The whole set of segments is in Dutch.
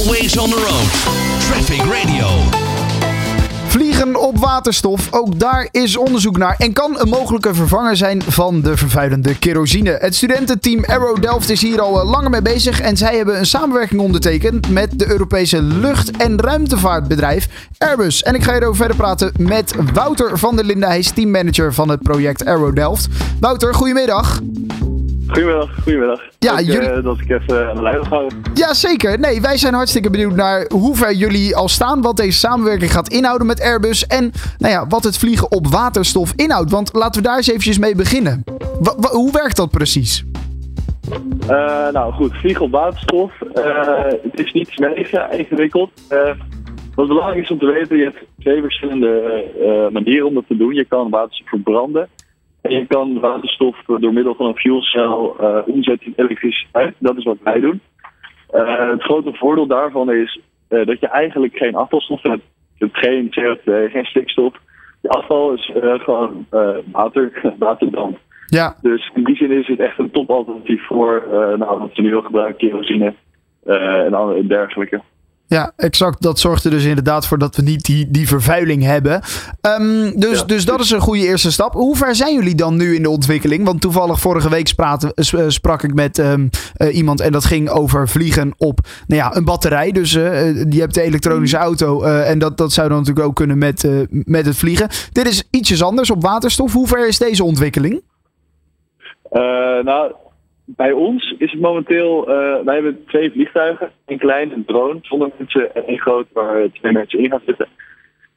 Always on the road. Traffic Radio. Vliegen op waterstof, ook daar is onderzoek naar en kan een mogelijke vervanger zijn van de vervuilende kerosine. Het studententeam Aero Delft is hier al eh, langer mee bezig en zij hebben een samenwerking ondertekend met de Europese lucht- en ruimtevaartbedrijf Airbus. En ik ga hierover verder praten met Wouter van der Linden, hij is teammanager van het project Aero Delft. Wouter, goedemiddag. Goedemiddag, goedemiddag. Ja, jullie- eh, dat ik even aan de lijn houden. Ja, zeker. Nee, wij zijn hartstikke benieuwd naar hoe ver jullie al staan, wat deze samenwerking gaat inhouden met Airbus en nou ja, wat het vliegen op waterstof inhoudt. Want laten we daar eens eventjes mee beginnen. Hoe werkt dat precies? Eh, nou goed, vliegen op waterstof. Eh, het is niet mega ingewikkeld. Wat belangrijk is om te weten, je hebt twee verschillende manieren om dat te doen. Je kan waterstof verbranden. En je kan waterstof door middel van een fuelcel eh omzetten in elektriciteit. Dat is wat wij doen. Eh, het grote voordeel daarvan is eh, dat je eigenlijk geen afvalstof hebt. Je hebt geen CO2, geen stikstof. Je afval is eh, gewoon eh, water, waterdamp. Ja, Dus in die zin is het echt een topalternatief voor uh, nou, wat we nu al gebruiken, kerosine uh, en andere dergelijke. Ja, exact. Dat zorgt er dus inderdaad voor dat we niet die, die vervuiling hebben. Ehm, dus, Ja. dus dat is een goede eerste stap. Hoe ver zijn jullie dan nu in de ontwikkeling? Want toevallig vorige week s- eh, sprak ik met ehm, eh, iemand en dat ging over vliegen op nou ja, een batterij. Dus eh, eh, je hebt de elektronische auto eh, en dat, dat zou dan natuurlijk ook kunnen met, eh, met het vliegen. Dit is ietsjes anders op waterstof. Hoe ver is deze ontwikkeling? Uh, nou, bij ons is het momenteel, uh, wij hebben twee vliegtuigen. Een klein, een drone zonder mensen en een groot waar twee mensen in gaan zitten.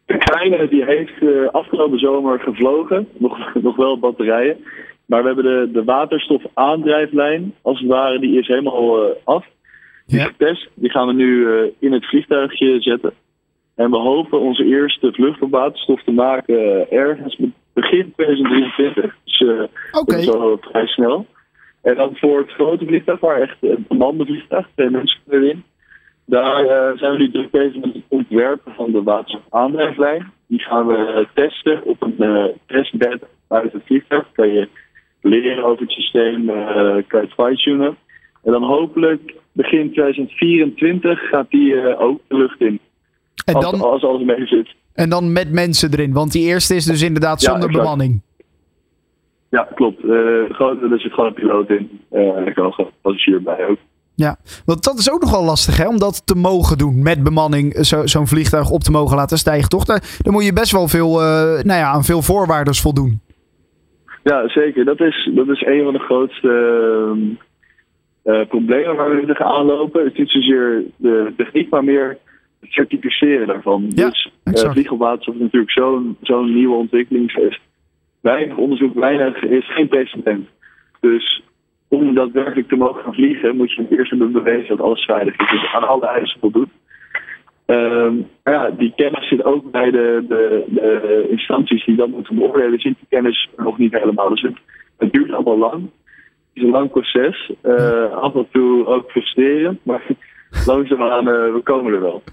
De kleine die heeft uh, afgelopen zomer gevlogen, nog, nog wel batterijen. Maar we hebben de, de waterstofaandrijflijn, als het ware, die is helemaal af. Die Ja. getest, die gaan we nu in het vliegtuigje zetten. En we hopen onze eerste vlucht op waterstof te maken ergens begin 2023. Dus uh, Oké. dat is wel vrij snel. En dan voor het grote vliegtuig, waar echt een bemande vliegtuig, twee mensen kunnen erin. Daar uh, zijn we nu druk bezig met het ontwerpen van de waterstofaandrijflijn. Die gaan we testen op een uh, testbed uit het vliegtuig. Kan je leren over het systeem, uh, kan je het fine-tunen. En dan hopelijk begin 2024 gaat die ook de lucht in. En dan, als alles mee zit. en dan met mensen erin. Want die eerste is dus inderdaad zonder bemanning. Ja, klopt. Uh, gewoon, er zit gewoon een piloot in. En er kan een passagier bij ook. Ja, want dat is ook nogal lastig hè, om dat te mogen doen met bemanning, zo- zo'n vliegtuig op te mogen laten stijgen, toch? Daar, daar moet je best wel veel, eh, nou ja, aan veel voorwaarden voldoen. Ja, zeker. Dat is, dat is een van de grootste uh, problemen waar we tegenaan lopen. Het is niet zozeer de techniek, maar meer het certificeren daarvan. Ja, dus vliegen op is natuurlijk zo'n zo'n nieuwe ontwikkeling. Weinig onderzoek, weinig, is geen precedent. Dus om daadwerkelijk te mogen vliegen, moet je eerst hebben bewezen dat alles veilig is. Dus aan alle eisen voldoet. Um, ja, die kennis zit ook bij de, de, de instanties die dat moeten beoordelen. Zit die kennis nog niet helemaal. Dus het, het duurt allemaal lang. Het is een lang proces. Uh, af en toe ook frustrerend. Maar langzaamaan, uh, we komen er wel.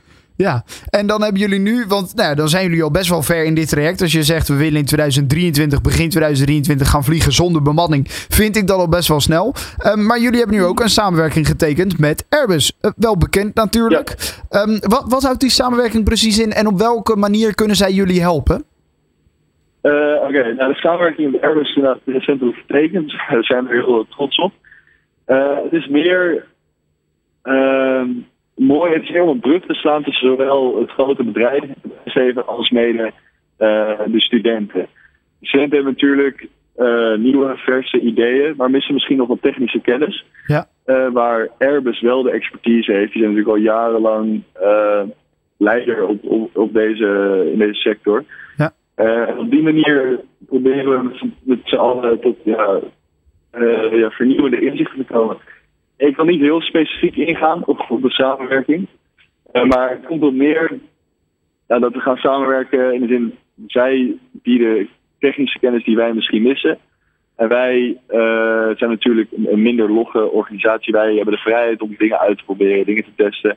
Ja, en dan hebben jullie nu, want nou dan zijn jullie al best wel ver in dit traject. Als je zegt we willen in 2023, begin 2023 gaan vliegen zonder bemanning, vind ik dat al best wel snel. Um, maar jullie hebben nu ook een samenwerking getekend met Airbus. Uh, wel bekend natuurlijk. Ja. Um, wat, wat houdt die samenwerking precies in en op welke manier kunnen zij jullie helpen? Uh, Oké, okay. nou, de samenwerking met Airbus is recentelijk getekend. Daar zijn we heel trots op. Uh, het is meer mooi. Het is heel om een brug te slaan tussen zowel het grote bedrijf als mede uh, de studenten. De studenten hebben natuurlijk uh, nieuwe, verse ideeën, maar missen misschien nog wat technische kennis. Ja. Uh, waar Airbus wel de expertise heeft. Die zijn natuurlijk al jarenlang leider op, op, op, deze, in deze sector. Ja. op die manier proberen we met, met z'n allen tot ja, ja, vernieuwende inzichten te komen. Ik kan niet heel specifiek ingaan op, op de samenwerking. Uh, maar het komt op meer ja, dat we gaan samenwerken in de zin, zij bieden technische kennis die wij misschien missen. En wij uh, zijn natuurlijk een, een, minder logge organisatie. Wij hebben de vrijheid om dingen uit te proberen, dingen te testen.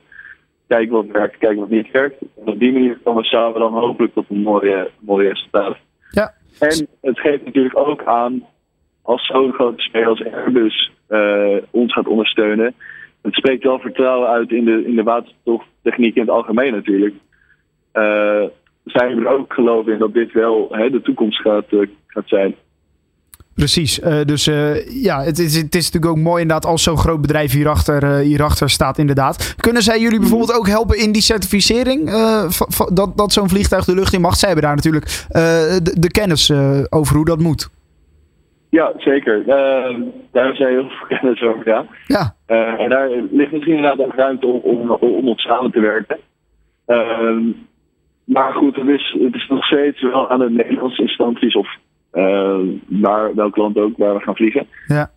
Kijken wat werkt, kijken wat niet werkt. En op die manier komen we samen dan hopelijk tot een mooie, mooie resultaat. Ja. En het geeft natuurlijk ook aan, als zo'n grote speler als Airbus uh, ons gaat ondersteunen, het spreekt wel vertrouwen uit in de, in de waterstoftechniek in het algemeen natuurlijk. Uh, zij er ook geloven in dat dit wel hè, de toekomst gaat, uh, gaat zijn. Precies. Uh, dus ja, het is, het is natuurlijk ook mooi inderdaad als zo'n groot bedrijf hierachter, hierachter staat inderdaad. Kunnen zij jullie bijvoorbeeld ook helpen in die certificering? dat dat zo'n vliegtuig de lucht in mag? Zij hebben daar natuurlijk de, de, kennis over hoe dat moet. Ja, zeker. Uh, daar zijn heel veel kennis over, ja. ja. Uh, en daar ligt misschien inderdaad ook ruimte om, om, om op samen te werken. Uh, maar goed, het is, het is nog steeds wel aan de Nederlandse instanties of naar welk land ook waar we gaan vliegen. Ja.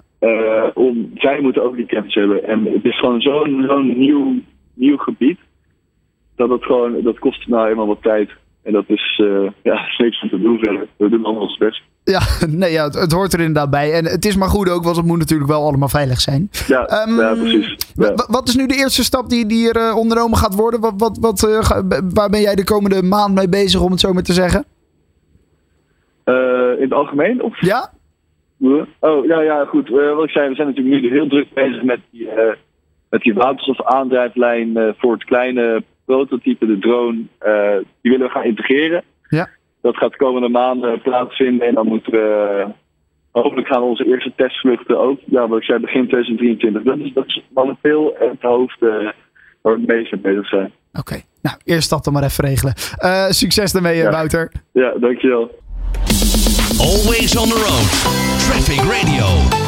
om, zij moeten ook die kennis hebben. En het is gewoon zo'n zo'n nieuw, nieuw gebied. Dat het gewoon, dat kost nou eenmaal wat tijd. En dat is, uh, ja, niks te doen verder. We doen allemaal ons best. Ja, nee, ja het, het, hoort er inderdaad bij. En het is maar goed ook, want het moet natuurlijk wel allemaal veilig zijn. Ja, um, ja precies. Ja. Wat is nu de eerste stap die, die er uh, ondernomen gaat worden? Wat, wat, wat, uh, waar ben jij de komende maand mee bezig, om het zo maar te zeggen? in het algemeen? Of? Ja. Oh, ja, ja, goed. wat ik zei, we zijn natuurlijk nu heel druk bezig met die, met die waterstofaandrijflijn voor het kleine prototype, de drone, uh, die willen we gaan integreren. Ja. Dat gaat de komende maanden plaatsvinden en dan moeten we. Hopelijk gaan onze eerste testvluchten ook. Ja, wat ik zei, begin 2023. Dat is, dat is momenteel het hoofd uh, waar we mee bezig zijn. Oké, okay. nou, eerst dat dan maar even regelen. Uh, succes daarmee, ja. Wouter. Ja, dankjewel. Always on the road. Traffic Radio.